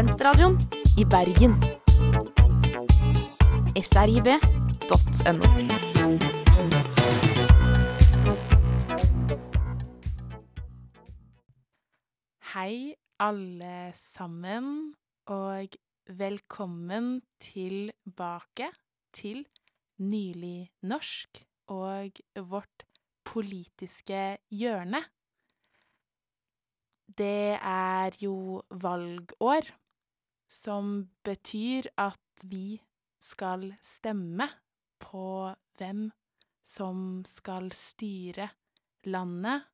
Studentradioen i Bergen. srib.no. Hei, alle sammen, og velkommen tilbake til Nylig norsk og vårt politiske hjørne. Det er jo valgår, som betyr at vi skal stemme på hvem som skal styre landet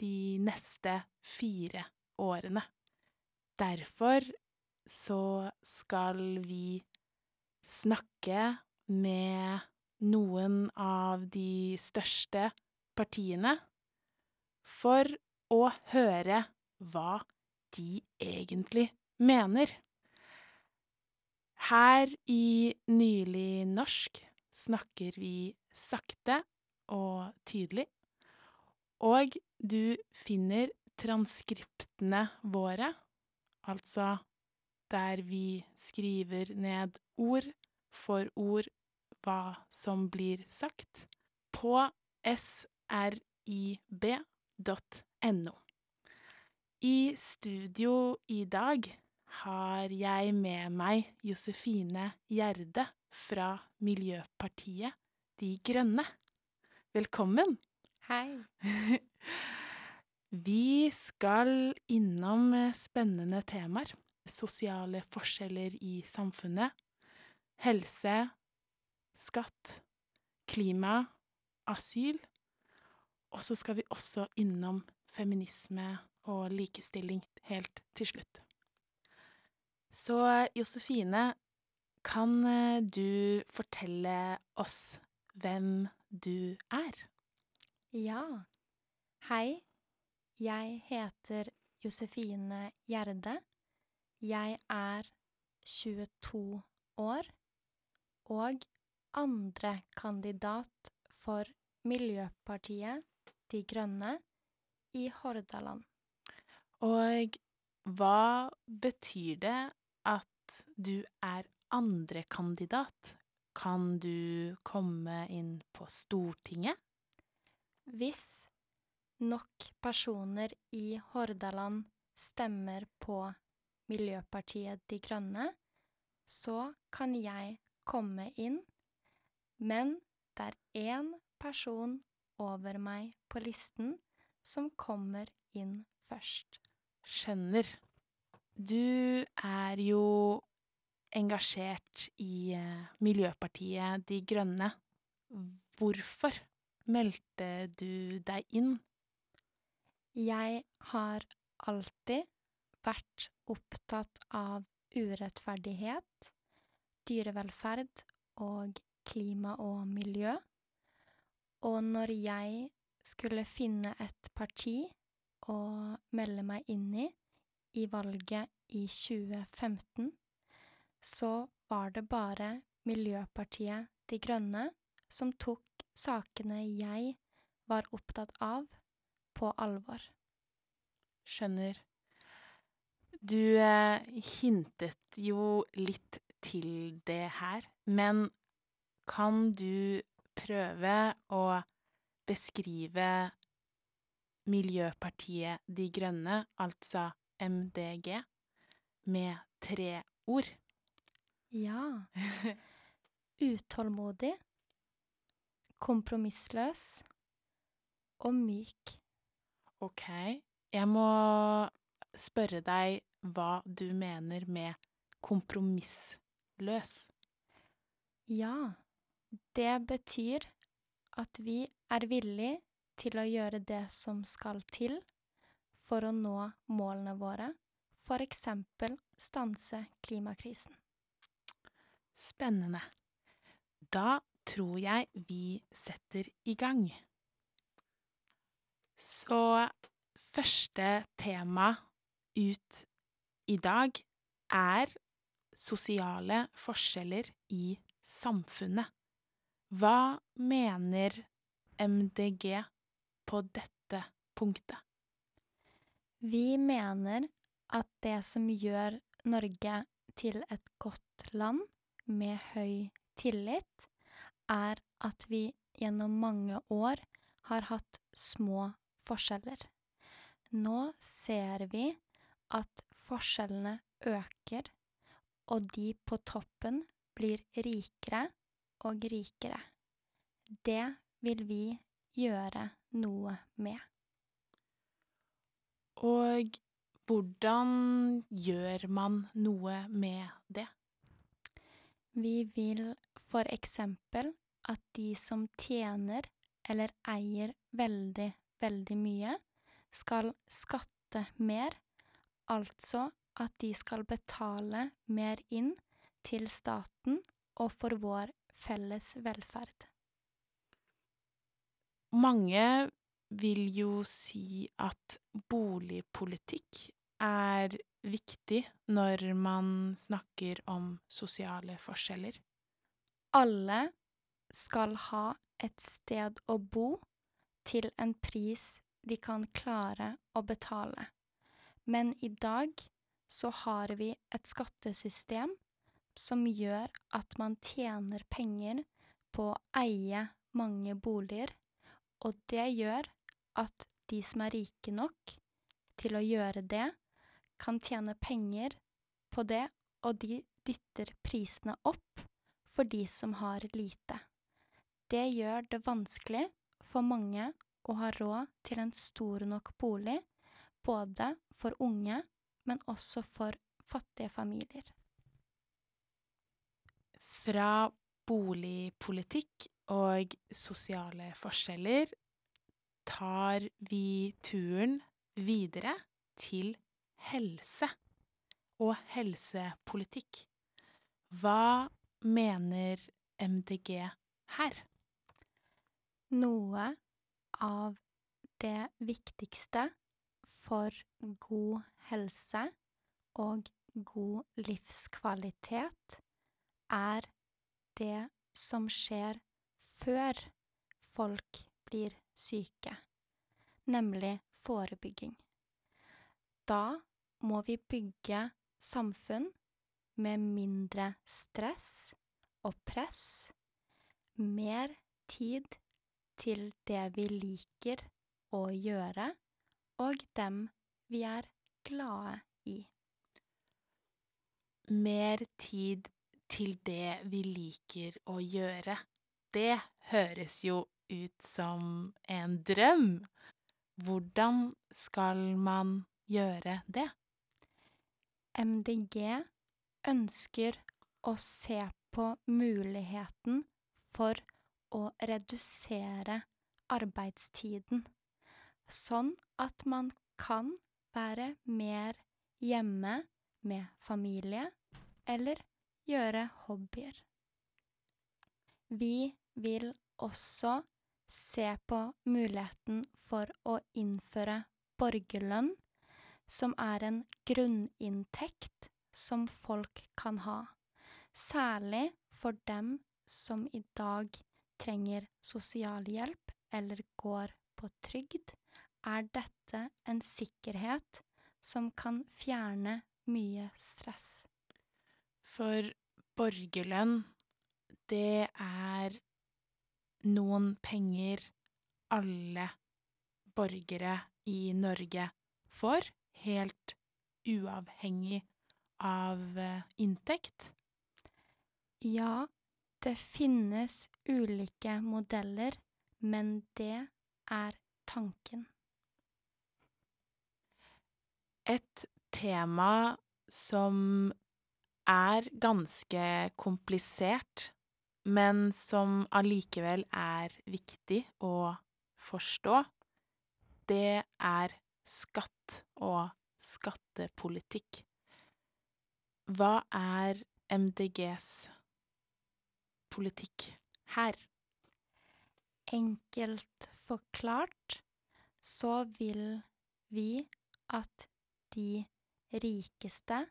de neste fire årene. Derfor så skal vi snakke med noen av de største partiene for å høre hva de egentlig mener. Her i Nylig norsk snakker vi sakte og tydelig, og du finner transkriptene våre, altså der vi skriver ned ord for ord hva som blir sagt, på srib.no. I studio i dag har jeg med meg Josefine Gjerde fra Miljøpartiet De Grønne. Velkommen! Hei. Vi skal innom spennende temaer. Sosiale forskjeller i samfunnet. Helse. Skatt. Klima. Asyl. Og så skal vi også innom feminisme og likestilling helt til slutt. Så Josefine, kan du fortelle oss hvem du er? Ja. Hei. Jeg heter Josefine Gjerde. Jeg er 22 år og andre kandidat for Miljøpartiet De Grønne i Hordaland. Og hva betyr det at du er andrekandidat? Kan du komme inn på Stortinget? Hvis nok personer i Hordaland stemmer på Miljøpartiet De Grønne, så kan jeg komme inn, men det er én person over meg på listen som kommer inn først. Skjønner. Du er jo engasjert i Miljøpartiet De Grønne. Hvorfor meldte du deg inn? Jeg har alltid vært opptatt av urettferdighet, dyrevelferd og klima og miljø. Og når jeg skulle finne et parti å melde meg inn i i valget i 2015, så var det bare Miljøpartiet De Grønne som tok sakene jeg var opptatt av, på alvor. Skjønner. Du hintet jo litt til det her, men kan du prøve å beskrive Miljøpartiet De Grønne, altså MDG, med tre ord? Ja. Utålmodig, kompromissløs og myk. OK. Jeg må spørre deg hva du mener med kompromissløs. Ja, det betyr at vi er villig til å gjøre det som skal til for å nå målene våre, for eksempel stanse klimakrisen. Spennende. Da tror jeg vi setter i gang. Så første tema ut i dag er sosiale forskjeller i samfunnet. Hva mener MDG på dette punktet? Vi mener at det som gjør Norge til et godt land med høy tillit, er at vi gjennom mange år har hatt små forskjeller. Nå ser vi at forskjellene øker, og de på toppen blir rikere og rikere. Det vil vi gjøre noe med. Og hvordan gjør man noe med det? Vi vil for eksempel at de som tjener eller eier veldig, veldig mye, skal skatte mer, altså at de skal betale mer inn til staten og for vår felles velferd. Mange vil jo si at boligpolitikk er viktig når man snakker om sosiale forskjeller. Alle skal ha et sted å bo til en pris de kan klare å betale. Men i dag så har vi et skattesystem som gjør at man tjener penger på å eie mange boliger, og det gjør at de som er rike nok til å gjøre det, kan tjene penger på det, og de dytter prisene opp for de som har lite. Det gjør det vanskelig for mange å ha råd til en stor nok bolig, både for unge, men også for fattige familier. Fra boligpolitikk og sosiale forskjeller tar vi turen videre til helse og helsepolitikk. Hva mener MDG her? Noe av det viktigste for god helse og god livskvalitet er det som skjer før folk blir syke, nemlig forebygging. Da må vi bygge samfunn med mindre stress og press, mer tid til det vi liker å gjøre, og dem vi er glade i. Mer tid til det vi liker å gjøre. Det høres jo ut som en drøm. Hvordan skal man gjøre det? MDG ønsker å se på muligheten for å redusere arbeidstiden, sånn at man kan være mer hjemme med familie eller gjøre hobbyer. Vi vil også se på muligheten for å innføre borgerlønn, som er en grunninntekt som folk kan ha, særlig for dem som i dag trenger sosialhjelp eller går på trygd, er dette en sikkerhet som kan fjerne mye stress. For borgerlønn, det er noen penger alle borgere i Norge får, helt uavhengig av eh, inntekt. Ja, det finnes ulike modeller, men det er tanken. Et tema som er ganske komplisert, men som allikevel er viktig å forstå, det er skatt og skattepolitikk. Hva er MDGs politikk her? Enkelt forklart så vil vi at de rikeste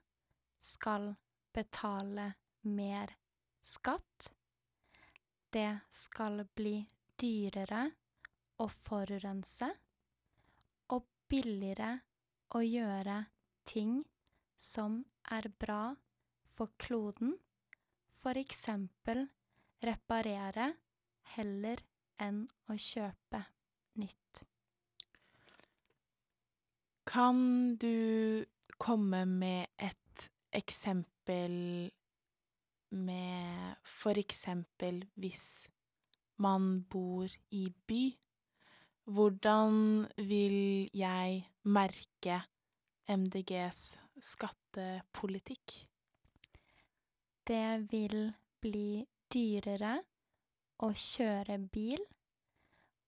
skal betale mer skatt. Det skal bli dyrere å forurense og billigere å gjøre ting som er bra for kloden, for eksempel reparere heller enn å kjøpe nytt. Kan du komme med et eksempel med for eksempel hvis man bor i by? Hvordan vil jeg merke MDGs skattepolitikk? Det vil bli dyrere å kjøre bil,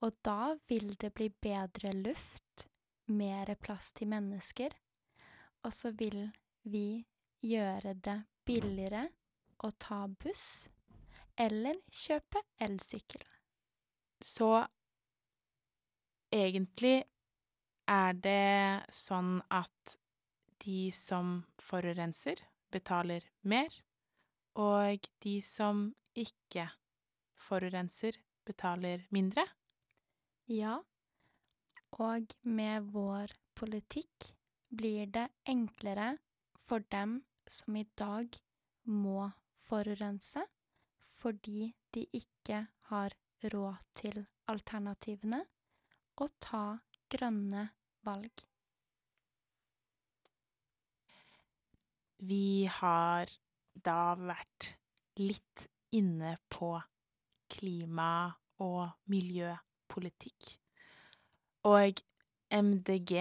og da vil det bli bedre luft, mer plass til mennesker, og så vil vi gjøre det billigere å ta buss eller kjøpe elsykkel. Så egentlig er det sånn at de som forurenser, betaler mer, og de som ikke forurenser, betaler mindre? Ja, og med vår politikk blir det enklere for dem som i dag må forurense, fordi de ikke har råd til alternativene, å ta grønne valg. Vi har da vært litt inne på klima- og miljøpolitikk. Og MDG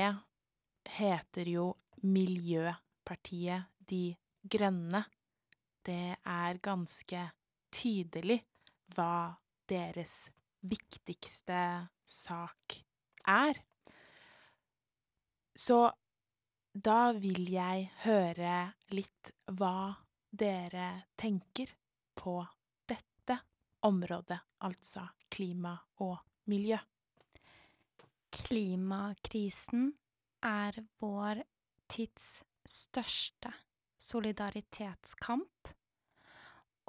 heter jo Miljøpartiet De Grønne. Det er ganske tydelig hva deres viktigste sak er. Så da vil jeg høre litt hva dere tenker på dette området, altså klima og miljø. Klimakrisen er vår tids største solidaritetskamp,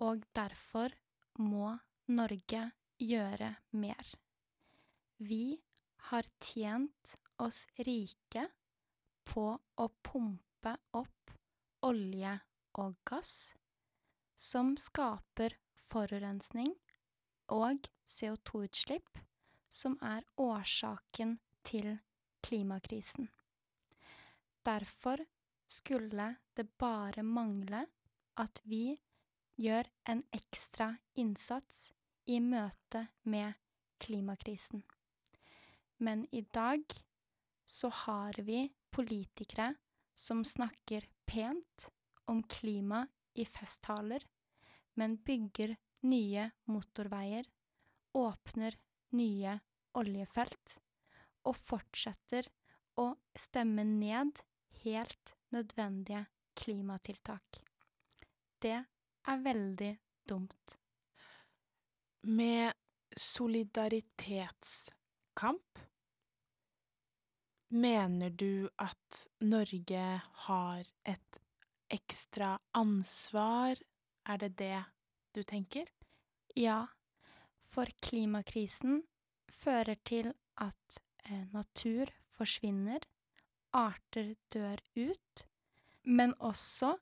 og derfor må Norge gjøre mer. Vi har tjent oss rike på å pumpe opp olje og gass, som skaper forurensning og CO2-utslipp, som er årsaken til klimakrisen. Derfor skulle det bare mangle at vi gjør en ekstra innsats i møte med klimakrisen. Men i dag så har vi politikere som snakker pent om klima i festtaler, men bygger nye motorveier, åpner nye oljefelt og fortsetter å stemme ned helt nødvendige klimatiltak. Det er veldig dumt. Med solidaritetskamp mener du at Norge har et ekstra ansvar? Er det det du tenker? Ja, for klimakrisen fører til at eh, natur forsvinner, arter dør ut, men også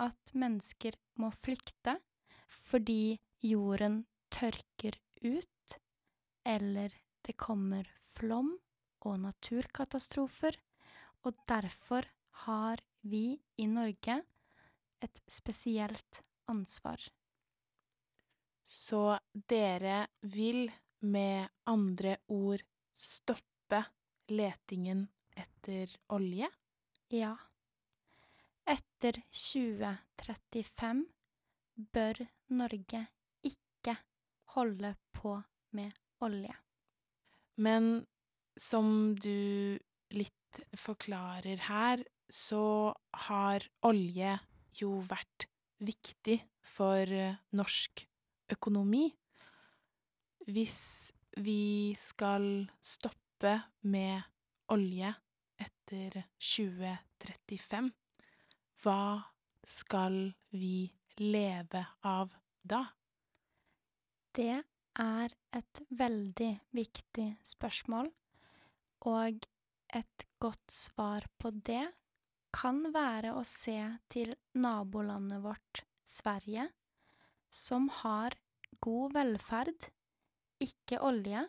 at mennesker må flykte fordi jorden tørker ut, eller det kommer flom og naturkatastrofer, og derfor har vi i Norge et spesielt ansvar. Så dere vil med andre ord stoppe letingen etter olje? Ja. Etter 2035 bør Norge ikke holde på med olje. Men som du litt forklarer her, så har olje jo vært viktig for norsk økonomi. Hvis vi skal stoppe med olje etter 2035, hva skal vi leve av da? Det er et veldig viktig spørsmål, og et godt svar på det kan være å se til nabolandet vårt, Sverige, som har god velferd, ikke olje,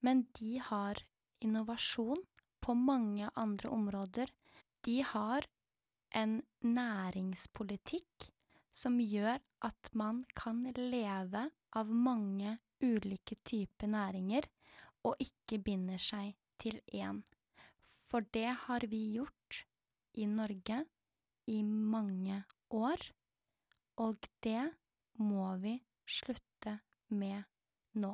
men de har innovasjon på mange andre områder. De har en næringspolitikk som gjør at man kan leve av mange ulike typer næringer, og ikke binder seg til én. For det har vi gjort i Norge i mange år, og det må vi slutte med nå.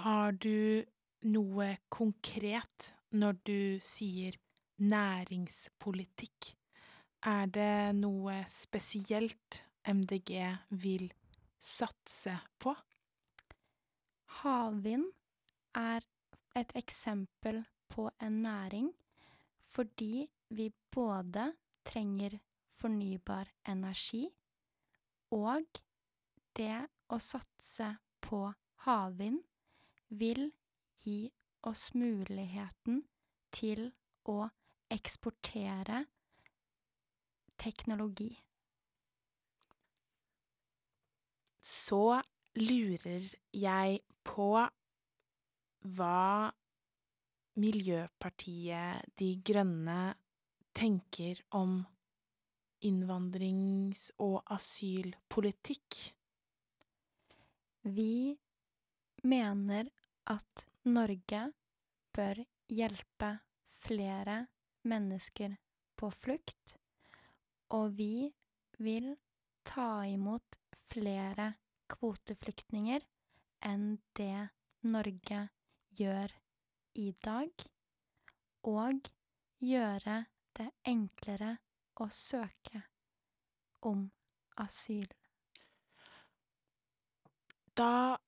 Har du noe konkret når du sier næringspolitikk? Er det noe spesielt MDG vil satse på? Havvind er et eksempel på en næring fordi vi både trenger fornybar energi, og det å satse på havvind vil gi oss muligheten til å eksportere teknologi. Så lurer jeg på hva Miljøpartiet De Grønne tenker om innvandrings- og asylpolitikk. Vi mener at Norge bør hjelpe flere mennesker på flukt, og vi vil ta imot flere kvoteflyktninger enn det Norge gjør i dag, og gjøre det enklere å søke om asyl. Da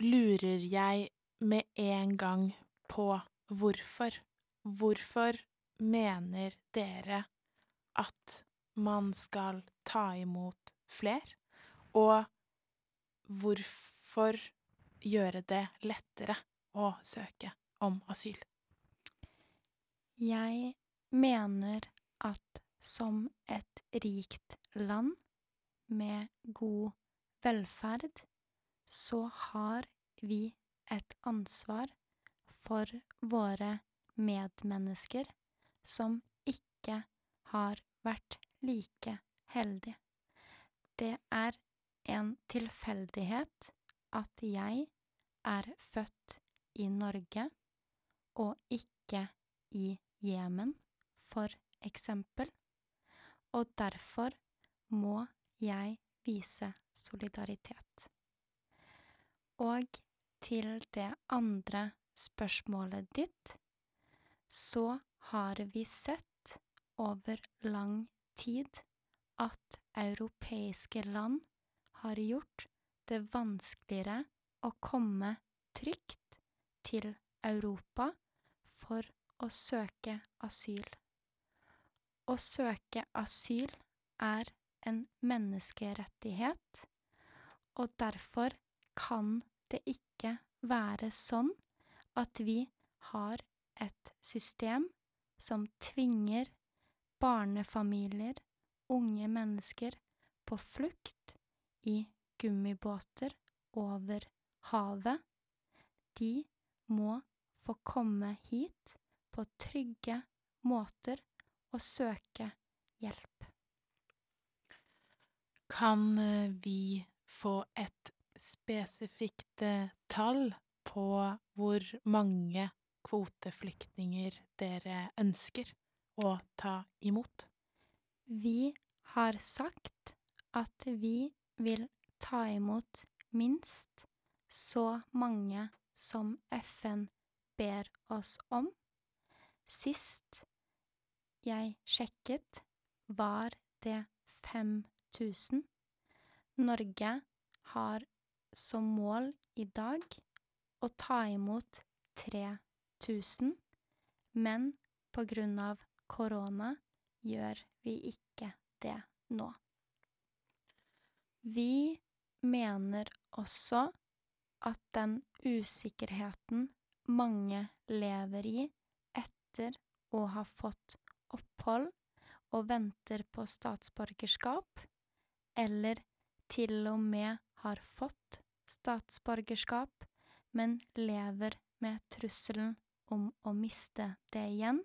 lurer jeg med en gang på hvorfor. Hvorfor mener dere at man skal ta imot fler? Og hvorfor gjøre det lettere å søke om asyl? Jeg mener at som et rikt land med god velferd, så har vi et ansvar for våre medmennesker som ikke har vært like heldige. Det er en tilfeldighet at jeg er født i Norge og ikke i Jemen, for eksempel, og derfor må jeg vise solidaritet. Til det andre spørsmålet ditt, så har vi sett over lang tid at europeiske land har gjort det vanskeligere å komme trygt til Europa for å søke asyl. Å søke asyl er en menneskerettighet, og derfor kan det ikke være sånn at vi har et system som tvinger barnefamilier, unge mennesker, på flukt i gummibåter over havet. De må få komme hit på trygge måter og søke hjelp. Kan eh, vi få et spesifikt eh, tall på hvor mange kvoteflyktninger dere ønsker å ta imot? Vi har sagt at vi vil ta imot minst så mange som FN ber oss om. Sist jeg sjekket, var det 5000. Norge har som mål i dag å ta imot 3000, men på grunn av korona gjør vi ikke det nå. Vi mener også at den usikkerheten mange lever i etter å ha fått opphold og venter på statsborgerskap, eller til og med har fått statsborgerskap, men lever med trusselen om å miste det igjen,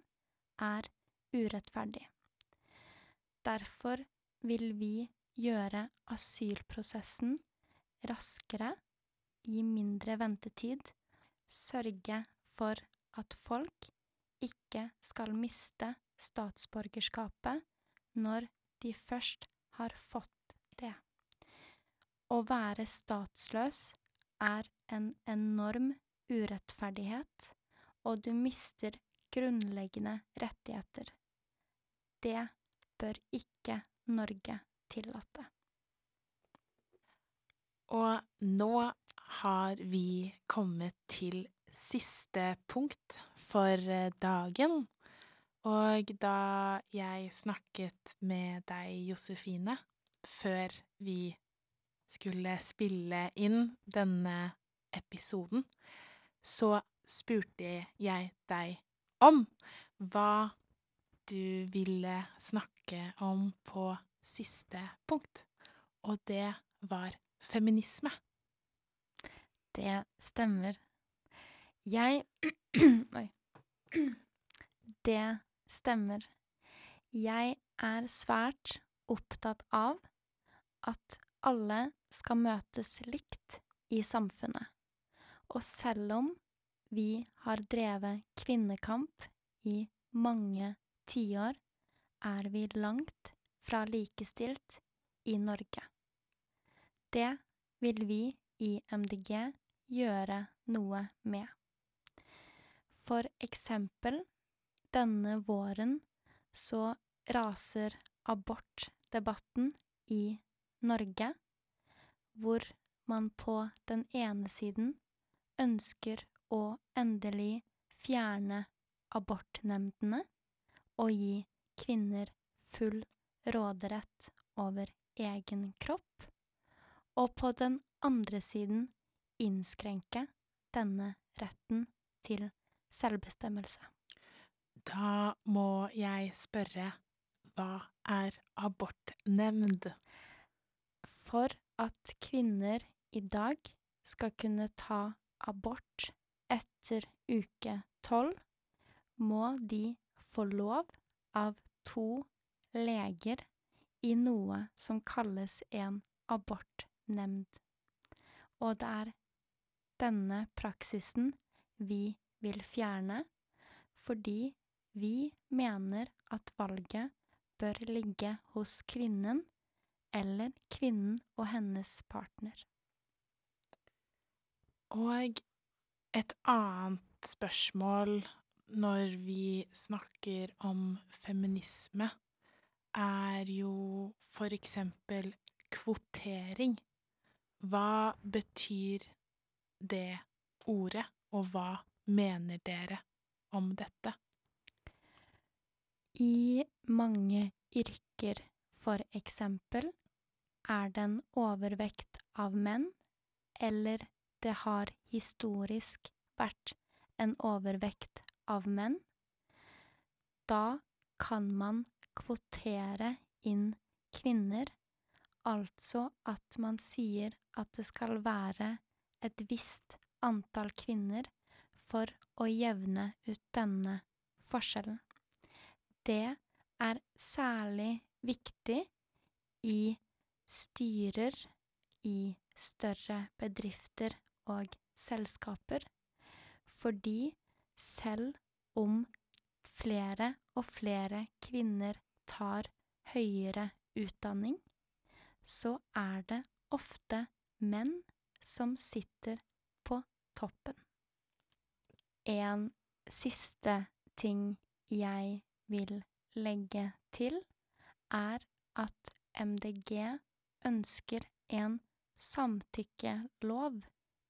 er urettferdig. Derfor vil vi gjøre asylprosessen raskere, gi mindre ventetid, sørge for at folk ikke skal miste statsborgerskapet når de først har fått det. Å være statsløs er en enorm urettferdighet, og du mister grunnleggende rettigheter. Det bør ikke Norge tillate. Og nå har vi kommet til siste punkt for eh, dagen. Og da jeg snakket med deg, Josefine, før vi skulle spille inn denne episoden, så spurte jeg deg om hva du ville snakke om på siste punkt, og det var feminisme. Det stemmer. Jeg Oi. Det stemmer. Jeg er svært opptatt av at alle skal møtes likt i samfunnet. Og selv om vi har drevet kvinnekamp i mange tiår, er vi langt fra likestilt i Norge. Det vil vi i MDG gjøre noe med. For eksempel denne våren så raser abortdebatten i Norge, hvor man på den ene siden ønsker å endelig fjerne abortnemndene og gi kvinner full råderett over egen kropp, og på den andre siden innskrenke denne retten til selvbestemmelse. Da må jeg spørre, hva er abortnemnd? For at kvinner i dag skal kunne ta abort etter uke tolv, må de få lov av to leger i noe som kalles en abortnemnd. Og det er denne praksisen vi vil fjerne, fordi vi mener at valget bør ligge hos kvinnen eller kvinnen og hennes partner. Og et annet spørsmål når vi snakker om feminisme, er jo for eksempel kvotering. Hva betyr det ordet, og hva mener dere om dette? I mange yrker, for eksempel, er det en overvekt av menn, eller det har historisk vært en overvekt av menn. Da kan man kvotere inn kvinner, altså at man sier at det skal være et visst antall kvinner for å jevne ut denne forskjellen. Det er særlig viktig i styrer i større bedrifter og selskaper, fordi selv om flere og flere kvinner tar høyere utdanning, så er det ofte menn som sitter på toppen. En siste ting jeg vil legge til, er at MDG ønsker en samtykkelov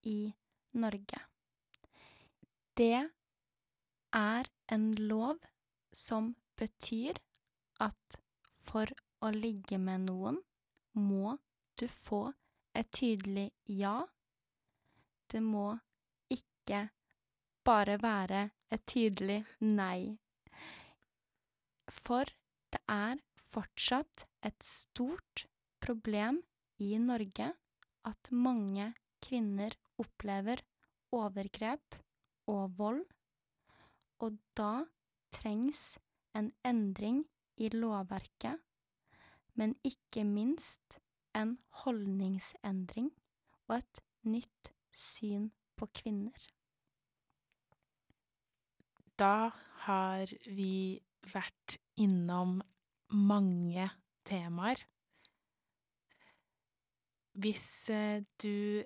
i Norge. Det er en lov som betyr at for å ligge med noen, må du få et tydelig ja. Det må ikke bare være et tydelig nei. For det er fortsatt et stort problem i Norge at mange kvinner opplever overgrep og vold, og da trengs en endring i lovverket, men ikke minst en holdningsendring og et nytt syn på kvinner. Da har vi vært innom mange temaer. Hvis eh, du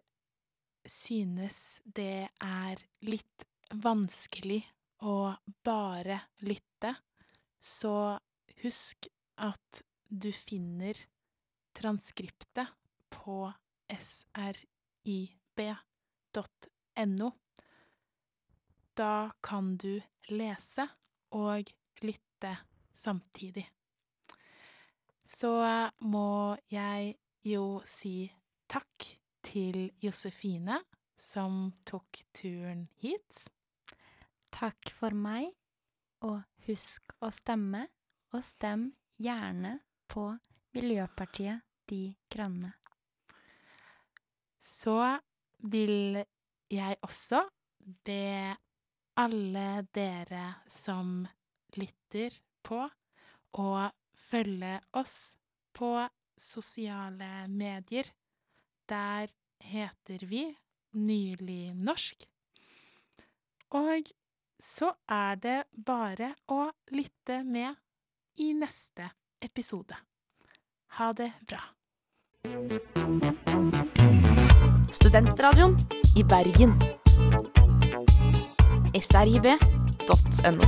synes det er litt vanskelig å bare lytte, så husk at du finner transkriptet på srib.no. Da kan du lese og lytte samtidig. Så må jeg jo si takk til Josefine som tok turen hit. Takk for meg, og husk å stemme, og stem gjerne på Miljøpartiet De Grønne. Så vil jeg også be alle dere som lytter på, å følge oss på sosiale medier. Der heter vi Nylig norsk. Og så er det bare å lytte med i neste episode. Ha det bra. Studentradioen i Bergen. srib.no.